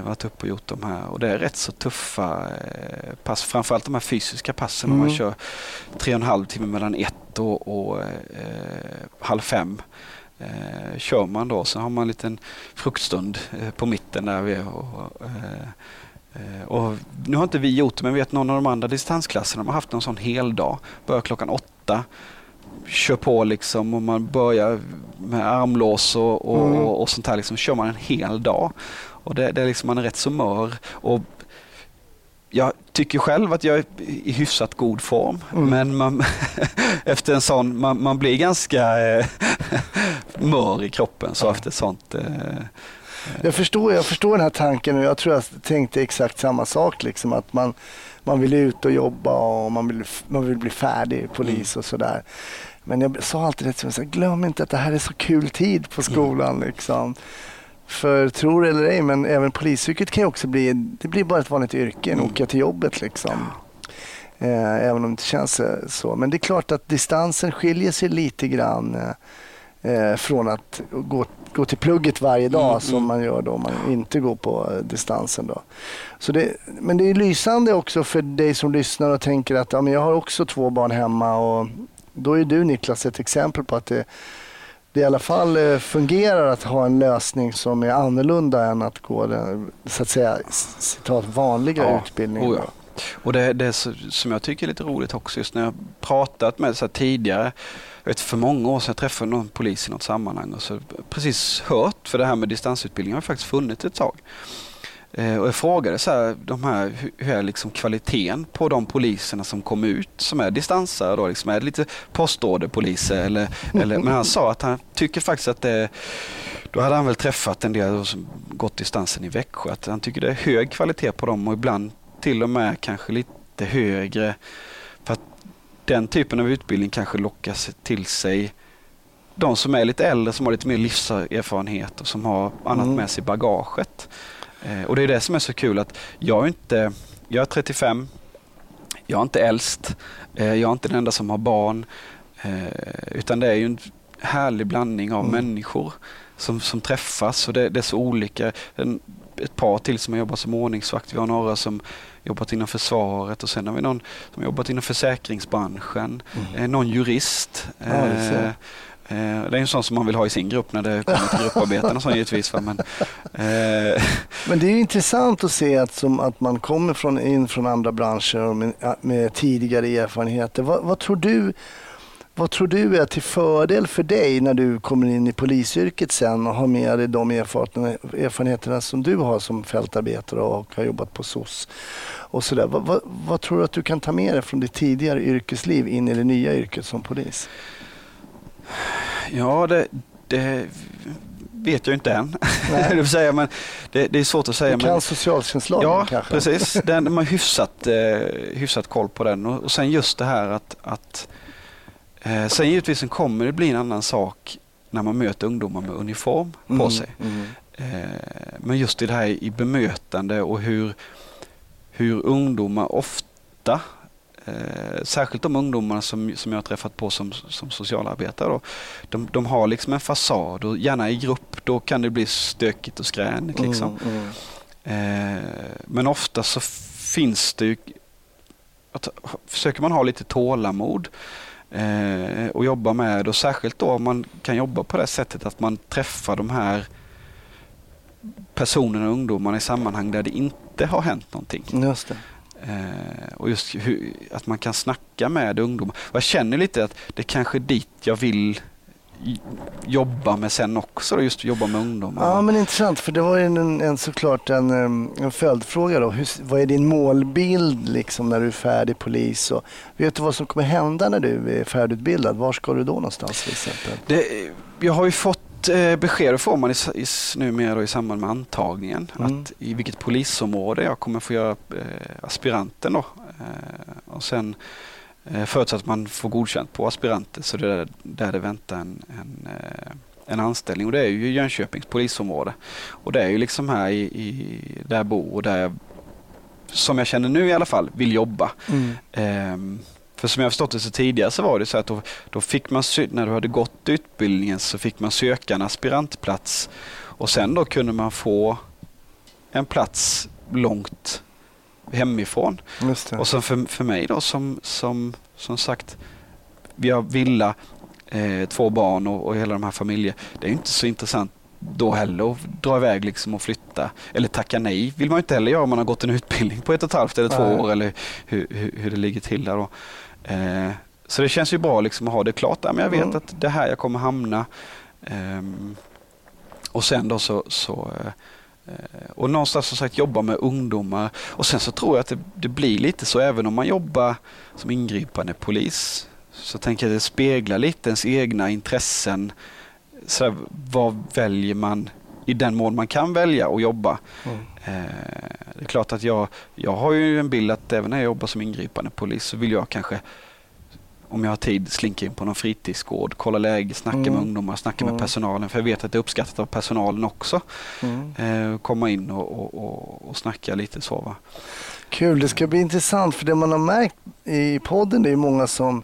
varit uppe och gjort de här och det är rätt så tuffa pass. Framförallt de här fysiska passen. Mm. Om man kör tre och en halv timme mellan ett och, och eh, halv fem. Eh, kör man då så har man en liten fruktstund eh, på mitten där vi. Och, eh, eh, och nu har inte vi gjort det men vet någon av de andra distansklasserna de har haft någon sån hel dag. Börjar klockan åtta. Kör på liksom och man börjar med armlås och, och, Mm. och, och sånt här. Liksom, kör man en hel dag. Och det, det är liksom, man är rätt så mör. Och jag tycker själv att jag är i hyfsat god form. Mm. Men man, (laughs) efter en sån, man, man blir ganska eh, (laughs) mör i kroppen. Så efter sånt. Eh, Jag förstår, jag förstår den här tanken och jag tror jag tänkte exakt samma sak. Liksom, att man, man vill ut och jobba och man vill, man vill bli färdig polis och sådär. Men jag sa alltid det, så här, glöm inte att det här är så kul tid på skolan. Liksom. För tror eller ej, men även polisyrket kan ju också bli, det blir bara ett vanligt yrke, Mm. åka till jobbet liksom. Eh, även om det inte känns eh, så. Men det är klart att distansen skiljer sig lite grann eh, eh, från att gå, gå till plugget varje dag Mm, som mm. man gör då om man inte går på eh, distansen. Då. Så det, men det är lysande också för dig som lyssnar och tänker att ja, men jag har också två barn hemma och då är du Niklas ett exempel på att det, det i alla fall eh, fungerar att ha en lösning som är annorlunda än att gå den så att säga citat vanliga Ja, utbildningen. oh ja. Och det, det som jag tycker är lite roligt också, just när jag pratat med så tidigare, jag vet för många år sedan jag träffade någon polis i något sammanhang och så precis hört, för det här med distansutbildning har faktiskt funnits ett tag. Eh, och jag frågade så här, de här, hur- hur är liksom kvaliteten på de poliserna som kom ut som är distansare då, liksom, är det lite postorderpoliser eller, eller, men han sa att han tycker faktiskt att det då hade han väl träffat en del som gått distansen i Växjö, att han tycker det är hög kvalitet på dem och ibland till och med kanske lite högre. Den typen av utbildning kanske lockas till sig de som är lite äldre, som har lite mer livserfarenhet och som har annat Mm. med sig i bagaget. Eh, och det är det som är så kul att jag är inte, jag är 35, jag är inte äldst, eh, jag är inte den enda som har barn. Eh, utan det är ju en härlig blandning av Mm. människor som, som träffas och det, det är så olika. Ett par till som har jobbat som ordningsvakt, vi har några som jobbat inom försvaret och sen har vi någon som har jobbat inom försäkringsbranschen, eh, någon jurist. Mm. Ja, det. Eh, eh, det är en sån som man vill ha i sin grupp när det kommer till grupparbeten och så givetvis. Men, eh, (laughs) Men det är ju intressant att se att, som, att man kommer från, in från andra branscher och med, med tidigare erfarenheter. Vad, vad, tror du, vad tror du är till fördel för dig när du kommer in i polisyrket sen och har med dig de erfarenheterna, som du har som fältarbetare och har jobbat på SOS och sådär. Vad, vad, vad tror du att du kan ta med dig från ditt tidigare yrkesliv in i det nya yrket som polis? Ja, det, det vet jag inte än. (laughs) Det, säga, men det, det är svårt att säga. Du kan men, socialtjänstlagen ja, kanske? precis. Den, man har hyfsat, eh, hyfsat koll på den. Och, och sen just det här att, att eh, sen givetvis kommer det bli en annan sak när man möter ungdomar med uniform på Mm, sig. mm. Eh, men just i det här i bemötande och hur, hur ungdomar ofta Eh, särskilt de ungdomarna som, som jag har träffat på som, som socialarbetare. Då, de, de har liksom en fasad och gärna i grupp då kan det bli stökigt och skränigt. Liksom. Mm, mm. Eh, men ofta så finns det ju, att, försöker man ha lite tålamod eh, och jobba med och särskilt då om man kan jobba på det sättet att man träffar de här personerna och ungdomarna i sammanhang där det inte har hänt någonting. Just det. Eh, och just hur, att man kan snacka med ungdomar. Och jag känner lite att det kanske är dit jag vill jobba med sen också, då, just jobba med ungdomar. Ja, men intressant, för det var ju en, en, såklart en, en följdfråga då. Hur, vad är din målbild liksom när du är färdig polis? Och, vet du vad som kommer hända när du är färdigutbildad? Var ska du då någonstans till exempel? Det, jag har ju fått eh, besked, får man i, i, numera i samband med antagningen, Mm. att i vilket polisområde jag kommer få göra eh, aspiranten. Då. Eh, och sen förutsatt att man får godkänt på aspiranten så det är där det väntar en, en, eh, en anställning och det är ju Jönköpings polisområde. Och det är ju liksom här i, i, där jag bor och där jag, som jag känner nu i alla fall, vill jobba. Mm. Ehm, för som jag förstått det så tidigare så var det så att då, då fick man, när du hade gått utbildningen så fick man söka en aspirantplats och sen då kunde man få en plats långt hemifrån. Och sen för, för mig då som, som, som sagt, vi har villa, eh, två barn och, och hela de här familjer. Det är inte så intressant då heller att dra iväg liksom och flytta. Eller tacka nej vill man inte heller göra om man har gått en utbildning på ett och ett halvt eller två Nej. år eller hur, hur, hur det ligger till där då. Eh, så det känns ju bra liksom att ha det klart. Ja, men jag vet Mm. att det här jag kommer hamna. Ehm, och sen då så, så eh, Eh, Och någonstans som sagt jobba med ungdomar. Och sen så tror jag att det, det blir lite så även om man jobbar som ingripande polis. Så tänker jag att det speglar lite ens egna intressen. Så här, vad väljer man i den mån man kan välja att jobba? Mm. Eh, det är klart att jag, jag har ju en bild att även när jag jobbar som ingripande polis så vill jag kanske om jag har tid slinka in på någon fritidsgård, kolla läge, snacka Mm. med ungdomar, snacka Mm. med personalen. För jag vet att det är uppskattat av personalen också. Mm. Eh, komma in och, och, och, och snacka lite så. Va? Kul, det ska bli intressant för det man har märkt i podden det är många som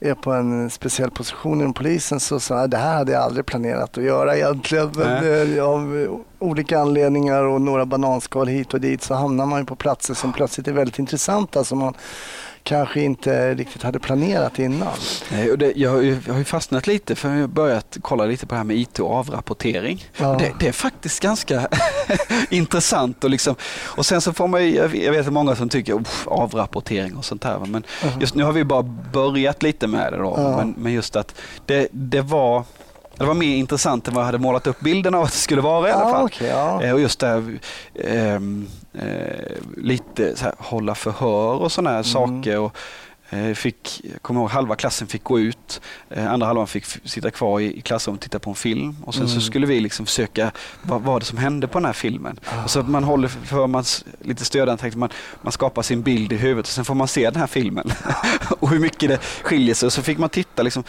är på en speciell position inom polisen så sa jag, det här hade jag aldrig planerat att göra egentligen. Men av olika anledningar och några bananskal hit och dit så hamnar man ju på platser som plötsligt är väldigt intressanta som man kanske inte riktigt hade planerat innan. Nej, och det, jag, har ju, jag har ju fastnat lite för jag har börjat kolla lite på det här med IT och avrapportering. Ja. Det, det är faktiskt ganska (laughs) intressant. Och, liksom, och sen så får man ju, jag vet- många som tycker "Uff, avrapportering och sånt här. va." Men just nu har vi bara börjat lite med det. Då. Ja. Men, men just att det, det var det var mer intressant än vad jag hade målat upp bilden av att det skulle vara i alla fall. okej, ja. Eh, Och just det ehm, eh, lite så här, hålla förhör och sådana här Mm. saker. Och, Eh, fick, jag kommer ihåg halva klassen fick gå ut, eh, andra halvan fick sitta kvar i, i klassrummet och titta på en film. Och sen så skulle vi liksom försöka, vad var det som hände på den här filmen? Och så man håller för man lite stödanträkt, man, man skapar sin bild i huvudet och sen får man se den här filmen. (laughs) och hur mycket det skiljer sig. Och så fick man titta liksom,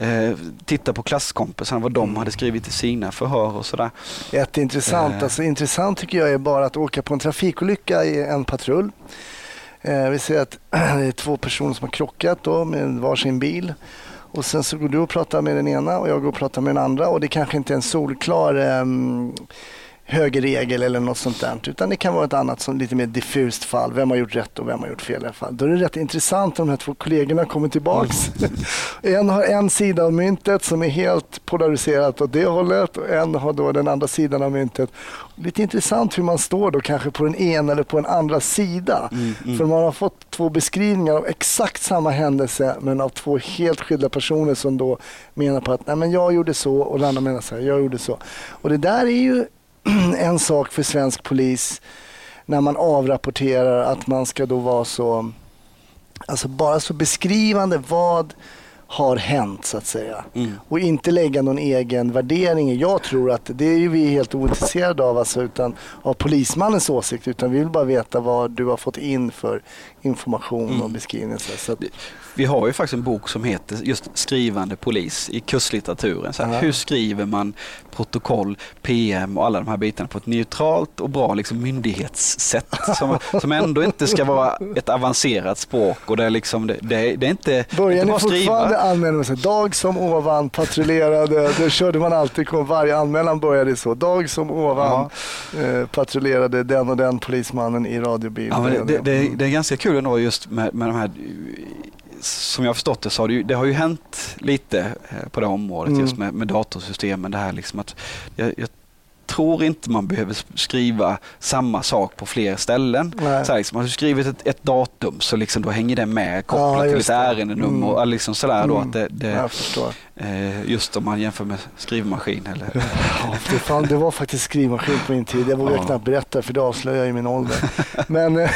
eh, titta på klasskompisarna, vad de hade skrivit i sina förhör och sådär. Jätteintressant. Eh. Alltså, intressant tycker jag är bara att åka på en trafikolycka i en patrull. Eh, vi ser att (clears throat) det är två personer som har krockat då med varsin bil. Och sen så går du och pratar med den ena och jag går och pratar med den andra och det kanske inte är en solklar ehm, högerregel eller något sånt där. Utan det kan vara ett annat som lite mer diffust fall. Vem har gjort rätt och vem har gjort fel i alla fall. Då är det rätt intressant om de här två kollegorna kommer tillbaks. (laughs) en har en sida av myntet som är helt polariserat åt det hållet och en har då den andra sidan av myntet. Lite intressant hur man står då kanske på den ena eller på den andra sida. För man har fått två beskrivningar av exakt samma händelse men av två helt skilda personer som då menar på att Nej, men jag gjorde så och den andra menar så här, jag gjorde så. Och det där är ju (clears throat) en sak för svensk polis när man avrapporterar att man ska då vara så, alltså bara så beskrivande vad har hänt så att säga. Och inte lägga någon egen värdering. Jag tror att det är ju vi helt ointresserade av, alltså, utan av polismannens åsikt. Utan vi vill bara veta vad du har fått in för information och beskrivning. Så att, Vi har ju faktiskt en bok som heter just skrivande polis i kurslitteraturen. Så här, Ja. Hur skriver man protokoll, PM och alla de här bitarna på ett neutralt och bra liksom, myndighetssätt som, som ändå inte ska vara ett avancerat språk och det är, liksom, det, det det är inte, Börjar inte ni skriva. fortfarande anmäla här, dag som ovan patrullerade, det körde man alltid, kom, varje anmälan började så. Dag som ovan eh, patrullerade den och den polismannen i radiobil. Ja, det, det, Mm. det är ganska kul ändå just med, med de här som jag har förstått det så har det, ju, det har ju hänt lite eh, på det området Mm. just med, med datorsystemen. Det här liksom att jag, jag tror inte man behöver skriva samma sak på fler ställen. Nej. Så här, liksom, har du skrivit ett, ett datum så liksom, då hänger det med kopplat Ja, till ett ärendenummer. Mm. Och liksom sådär då, Mm. att det, det, eh, just om man jämför med skrivmaskin. Eller, Ja, det, fan, det var faktiskt skrivmaskin på min tid. Jag vågar Ja. knappt berätta för det avslöjar ju min ålder. (laughs) Men eh,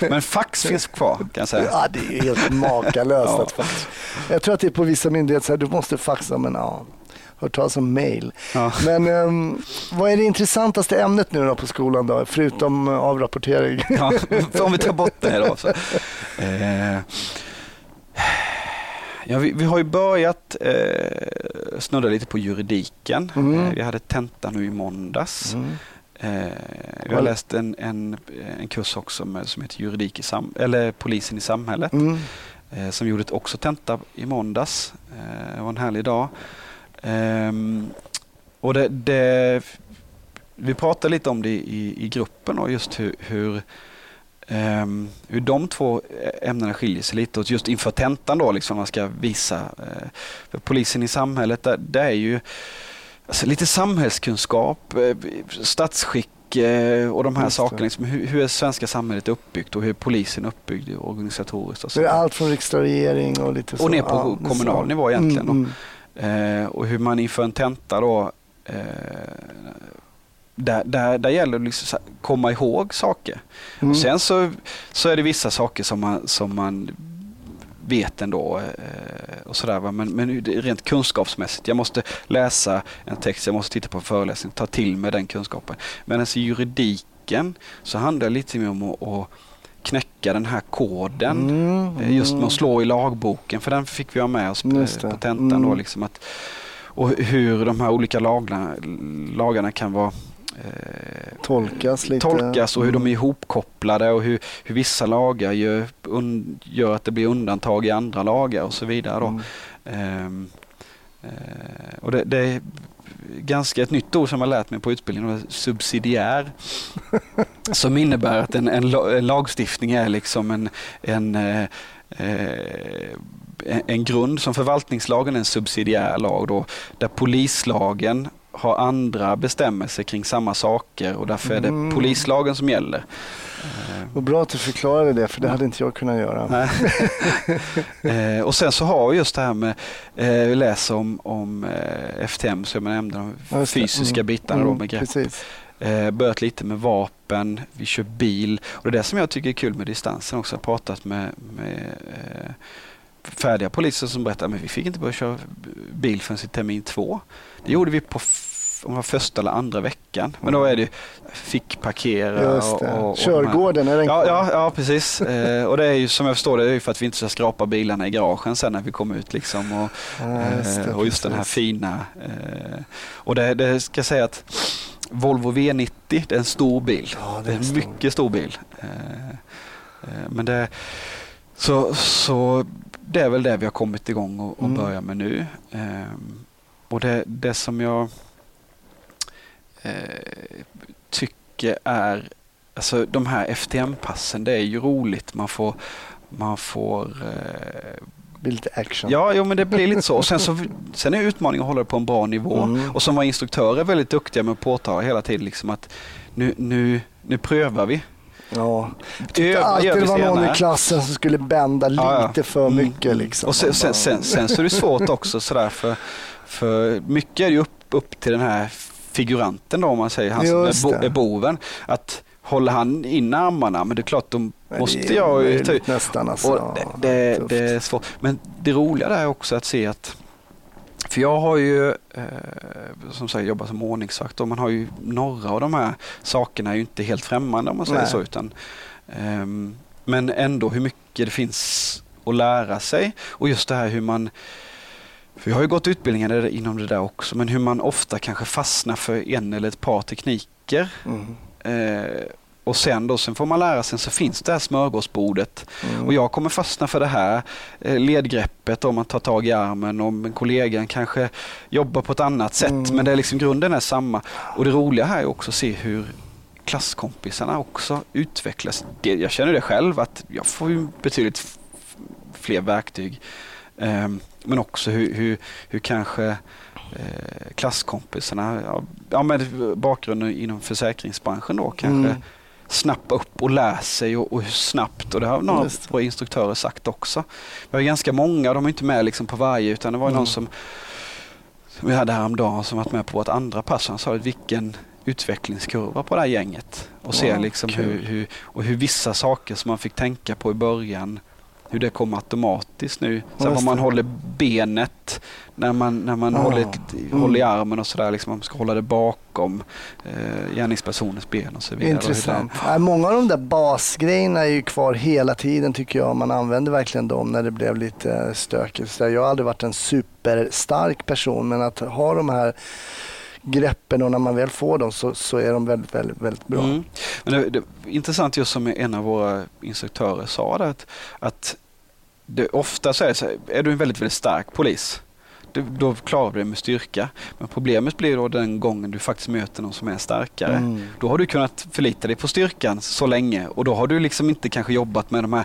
men fax finns kvar kan jag säga. ja, det är helt makalöst Ja. att fax. Jag tror att det är på vissa myndigheter så här, du måste faxa, men ja. Hört talas om mail. Ja. Men ehm, vad är det intressantaste ämnet nu då på skolan då? Förutom eh, avrapportering. Ja, om vi tar bort det här då. Så. Eh, ja, vi, vi har ju börjat eh, snudda lite på juridiken. Mm. Eh, vi hade tenta nu i måndags. Mm. Eh, vi har läst en, en, en kurs också med, som heter juridik i sam, eller polisen i samhället. Mm. Eh, som gjorde också tenta i måndags. Eh, det var en härlig dag. Ehm, och det, det, vi pratade lite om det i, i gruppen och just hur, hur, ehm, hur de två ämnena skiljer sig lite. Och just inför tentan då, liksom, man ska visa. Eh, för polisen i samhället, det, det är ju alltså, lite samhällskunskap, eh, statsskick eh, och de här Just sakerna. Liksom, hur, hur är svenska samhället uppbyggt och hur är polisen uppbyggd organisatoriskt? Och Så det är allt från riksdag och regering och lite så. Och ner på Ja, kommunal nivå egentligen då. Mm, Eh, och hur man inför en tenta då eh, där, där, där gäller det liksom att komma ihåg saker. mm. Och sen så, så är det vissa saker som man, som man vet ändå. Eh, och sådär? Men, men rent kunskapsmässigt. Jag måste läsa en text, jag måste titta på en föreläsning, ta till mig den kunskapen. Men alltså juridiken så handlar det lite mer om att, att knäcka den här koden. Mm, Eh, Just med mm. att slå i lagboken, för den fick vi ha med oss på tentan. Då, Mm. liksom att, och hur de här olika lagarna, lagarna kan vara eh, Tolkas lite. tolkas och hur de är Mm. ihopkopplade och hur, hur vissa lagar gör, un, gör att det blir undantag i andra lagar och så vidare. Då. Mm. Ehm, eh, och det, det ganska ett nytt ord som jag lärt mig på utbildningen, subsidiär. (laughs) som innebär att en, en, en lagstiftning är liksom en, en, eh, eh, en grund som förvaltningslagen är en subsidiär lag då, där polislagen har andra bestämmelser kring samma saker och därför är det Mm. polislagen som gäller. Vad bra att du förklarade det, för det hade inte jag kunnat göra. (laughs) eh, och sen så har vi just det här med, eh, vi läser om, om eh, FTM som jag nämnde, de fysiska Mm. bitarna då Mm, med grepp. Eh, börjat lite med vapen, vi kör bil och det är det som jag tycker är kul med distansen också. Jag har pratat med, med eh, färdiga poliser som berättar att vi fick inte börja köra bil förrän i termin två. Det gjorde vi på om var första eller andra veckan. Men då är det ju fick parkera Just det. och, och, Körgården, är den Ja, ja, ja precis. (laughs) Eh, och det är ju som jag förstår det, är ju för att vi inte ska skrapa bilarna i garagen sen när vi kommer ut. Liksom, och, Ja, just det, eh, och just den här fina. Eh, och det, det ska jag säga att Volvo V90, det är en stor bil. Ja, det är en stor. mycket stor bil. Eh, eh, men det, så, så det är väl det vi har kommit igång och, och Mm. börjar med nu. Eh, och det, det som jag eh, tycker är, alltså de här FTM-passen, det är ju roligt. Man får, man får eh, blir lite action. Ja, jo, men det blir lite så. Och sen, så. sen är utmaningen att hålla det på en bra nivå. Mm. Och som var instruktörer väldigt duktiga med att påtala hela tiden liksom att nu, nu, nu prövar vi. Ja. Jag tyckte alltid det var någon i klassen som skulle bända lite Ja, ja. för Mm, mycket. mm. Liksom. Och sen, sen, sen, sen så är det svårt också sådär för, för mycket är ju upp, upp till den här figuranten då om man säger, han som är, bo, är boven. Att håller han in armarna, men det är klart Men måste jag ju ta ut. nästan. Alltså. Och det, det, det är svårt. Men det roliga där är också att se att för jag har ju eh, som sagt jobbat som ordningsvakt och man har ju några av de här sakerna är ju inte helt främmande om man säger Nej. så. Utan, ehm, men ändå hur mycket det finns att lära sig och just det här hur man för jag har ju gått utbildningar inom det där också men hur man ofta kanske fastnar för en eller ett par tekniker Mm. eh, och sen då sen får man lära sig så finns det här smörgåsbordet Mm. och jag kommer fastna för det här eh, ledgreppet om man tar tag i armen och kollegan kanske jobbar på ett annat sätt. Mm. Men det är liksom, grunden är samma. Och det roliga här är också att se hur klasskompisarna också utvecklas. Det, jag känner det själv att jag får ju betydligt fler verktyg. Ehm, men också hur, hur, hur kanske eh, klasskompisarna, ja, ja, med bakgrunden inom försäkringsbranschen då kanske Mm. snappa upp och lär sig och, och hur snabbt. Och det har några Just våra instruktörer sagt också. Vi har ganska många, de är inte med liksom på varje utan det var Mm. någon som, som vi hade häromdagen som varit med på vårt andra pass. Han sa vilken utvecklingskurva på det här gänget. Och se Wow, liksom kul. hur, hur, och hur vissa saker som man fick tänka på i början hur det kommer automatiskt nu. Så Just vad man håller benet när man, när man Ah, håller, mm. håller i armen och sådär. Liksom, man ska hålla det bakom eh, gärningspersonens ben och så vidare. Intressant. Nej, många av de där basgrejerna är ju kvar hela tiden tycker jag. Man använder verkligen dem när det blev lite stökigt. Så jag har aldrig varit en superstark person men att ha de här greppen och när man väl får dem så, så är de väldigt, väldigt, väldigt bra. Mm. Men det, det, intressant just som en av våra instruktörer sa det, att, att det ofta så är så här, är du en väldigt, väldigt stark polis, då klarar du det med styrka. Men problemet blir då den gången du faktiskt möter någon som är starkare. Mm. Då har du kunnat förlita dig på styrkan så länge och då har du liksom inte kanske jobbat med de här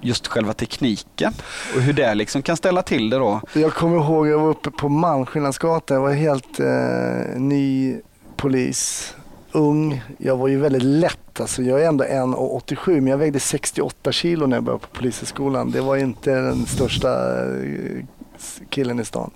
just själva tekniken och hur det liksom kan ställa till det då. Jag kommer ihåg jag var uppe på Malmskillnadsgatan. Jag var helt eh, ny polis. Ung. Jag var ju väldigt lätt. Alltså jag är ändå 1,87 men jag vägde 68 kilo när jag började på polishögskolan. Det var inte den största eh, killen i stan.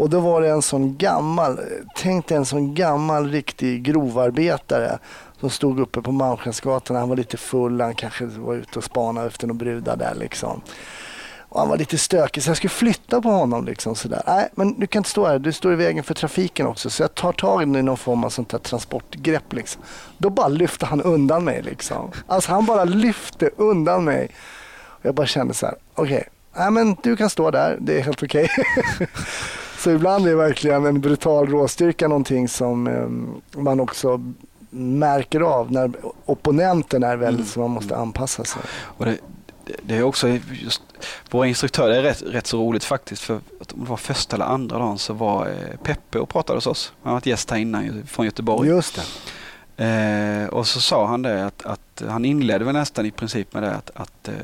Och då var det en sån gammal, tänk dig en sån gammal riktig grovarbetare som stod uppe på Malmskensgatan. Han var lite full, han kanske var ute och spanade efter några brudar där liksom. Och han var lite stökig så jag skulle flytta på honom. Liksom, sådär. Nej, men du kan inte stå här. Du står i vägen för trafiken också. Så jag tar tag i någon form av sånt här transportgrepp. Liksom. Då bara lyfte han undan mig. Liksom. Alltså han bara lyfte undan mig. Och jag bara kände så här. Okej, nej, men du kan stå där. Det är helt okej. (laughs) så ibland är verkligen en brutal råstyrka någonting som eh, man också märker av när opponenten är väldigt så man måste anpassa sig. Och det, det- är också just, våra instruktörer, är rätt, rätt så roligt faktiskt för att om det var första eller andra dagen så var eh, Peppe och pratade hos oss. Han har varit gäst här innan från Göteborg. Just det. Eh, och så sa han det att, att han inledde väl nästan i princip med det att, att eh,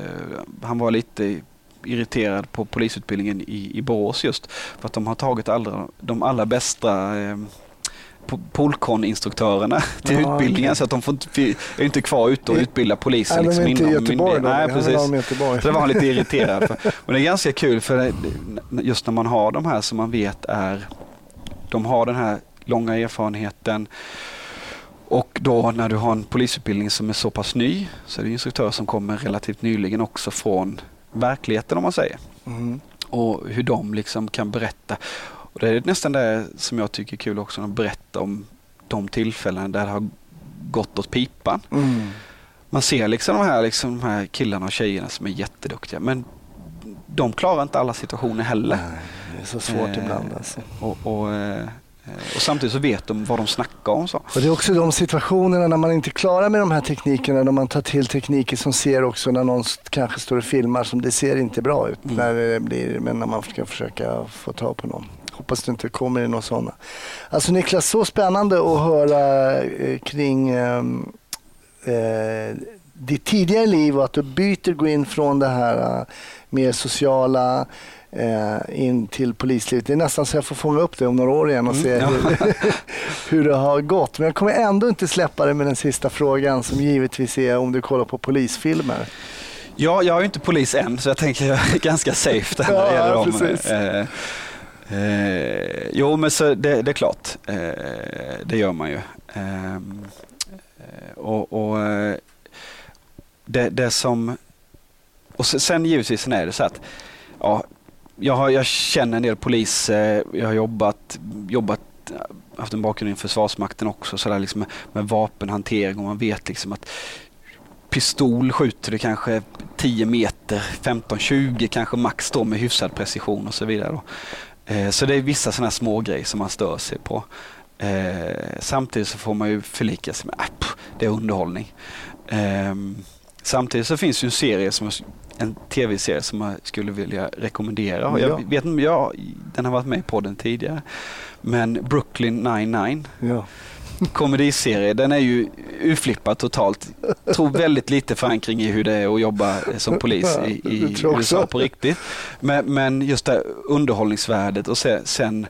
han var lite irriterad på polisutbildningen i, i Borås just för att de har tagit allra, de allra bästa eh, po- Polkon-instruktörerna (laughs) till Ja, utbildningen okej. så att de får inte, är inte kvar ute och I- utbilda poliser. De liksom inom Göteborg då. Nej, precis. Göteborg. Så det var han lite (laughs) irriterad för. Men det är ganska kul för det- just när man har de här som man vet är, de har den här långa erfarenheten och då när du har en polisutbildning som är så pass ny så är det instruktörer som kommer relativt nyligen också från verkligheten om man säger. Mm. Och hur de liksom kan berätta. Och det är nästan det som jag tycker är kul också, att berätta om de tillfällen där det har gått åt pipan. Mm. Man ser liksom de här, liksom de här killarna och tjejerna som är jätteduktiga men de klarar inte alla situationer heller. Nej, det är så svårt Eh, ibland alltså. Och, och, eh, och samtidigt så vet de vad de snackar om. Så. Och det är också de situationerna när man inte klarar med de här teknikerna, när man tar till tekniker som ser också när någon kanske står och filmar som det ser inte bra ut. Mm. När det blir, men när man ska försöka få tag på någon. Hoppas det inte kommer i några sådana. Alltså Niklas, så spännande att höra eh, kring ehm, eh, ditt tidigare liv och att du byter, går in från det här eh, mer sociala eh, in till polislivet. Det är nästan så jag får fånga upp det om några år igen och se Mm, hur, (laughs) hur det har gått. Men jag kommer ändå inte släppa det med den sista frågan som givetvis är om du kollar på polisfilmer. Ja, jag är ju inte polis än så jag tänker jag är ganska safe där när det gäller dem. precis. Eh, eh, jo, men så det, det är klart. Eh, det gör man ju. Eh, och, och eh, det, det som... Och se- sen givetvis är det så att ja, jag, har, jag känner en del poliser, eh, jag har jobbat, jobbat haft en bakgrund i Försvarsmakten också, så där liksom med, med vapenhantering och man vet liksom att pistol skjuter du kanske 10 meter, 15-20 kanske max då med hyfsad precision och så vidare. Då. Eh, så det är vissa sådana små grejer som man stör sig på. Eh, samtidigt så får man ju förlika sig med äh, att det är underhållning. Eh, samtidigt så finns ju en serie som en tv-serie som jag skulle vilja rekommendera. Jag vet inte, ja, den har varit med i podden tidigare. Men Brooklyn 99 Ja. komediserie. Den är ju urflippad totalt. Tror väldigt lite förankring i hur det är att jobba som polis i, i USA på riktigt. Men, men just det underhållningsvärdet och se- sen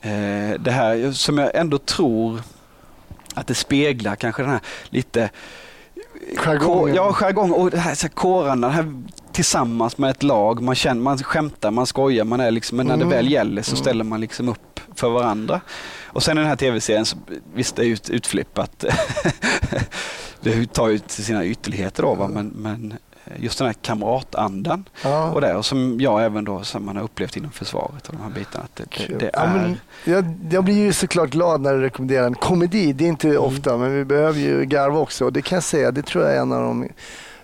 eh, det här som jag ändå tror att det speglar kanske den här lite Jargongen. Ja, jargong och det här, så här kårarna, det här tillsammans med ett lag. Man, känner, man skämtar, man skojar, man är liksom, men när Mm. det väl gäller så Mm. ställer man liksom upp för varandra. Och sen i den här tv-serien, så, visst det är ut, utflippat. (laughs) det tar ju till sina ytterligheter då, va? Men, men just den här kamratandan Ja. och det och som jag även då som man har upplevt inom försvaret och de här bitarna. Att det, det, det Ja, är... men jag, jag blir ju såklart glad när du rekommenderar en komedi. Det är inte Mm. ofta, men vi behöver ju garva också. Och det kan jag säga, det tror jag är en av de,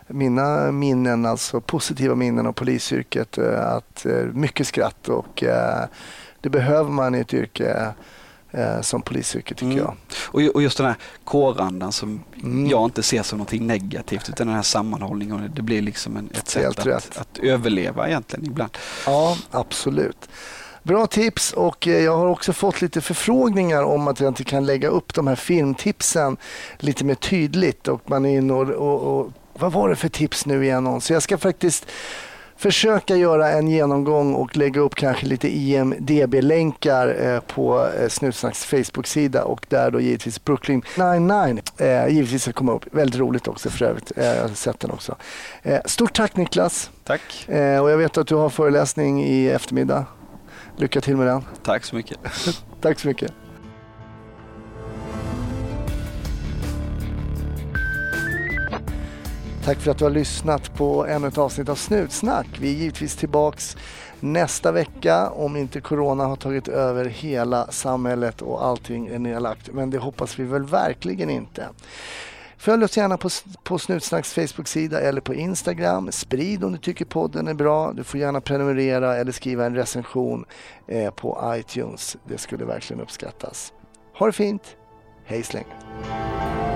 mina minnen, alltså positiva minnen av polisyrket. eh, Att, eh, mycket skratt och eh, det behöver man i ett yrke eh, som polisyrke tycker Mm. jag. Och, och just den här kårandan som Mm. jag inte ser som någonting negativt utan den här sammanhållningen. Det blir liksom en, ett sätt rätt. att, att överleva egentligen ibland. Ja, absolut. Bra tips och eh, jag har också fått lite förfrågningar om att jag inte kan lägga upp de här filmtipsen lite mer tydligt och man är inne och, och, och vad var det för tips nu igen? Så jag ska faktiskt försöka göra en genomgång och lägga upp kanske lite IMDB-länkar eh, på eh, Snutsnacks Facebook-sida och där då givetvis Brooklyn 99 eh, givetvis ska komma upp. Väldigt roligt också för övrigt. Jag har sett den också. Stort tack Niklas! Tack. Och jag vet att du har föreläsning i eftermiddag. Lycka till med den. Tack så mycket. (laughs) Tack så mycket. Tack för att du har lyssnat på ännu ett avsnitt av Snutsnack. Vi är givetvis tillbaks nästa vecka om inte Corona har tagit över hela samhället och allting är nedlagt. Men det hoppas vi väl verkligen inte. Följ oss gärna på, på Snutsnacks Facebook-sida eller på Instagram. Sprid om du tycker podden är bra. Du får gärna prenumerera eller skriva en recension eh, på iTunes. Det skulle verkligen uppskattas. Ha det fint. Hej så länge.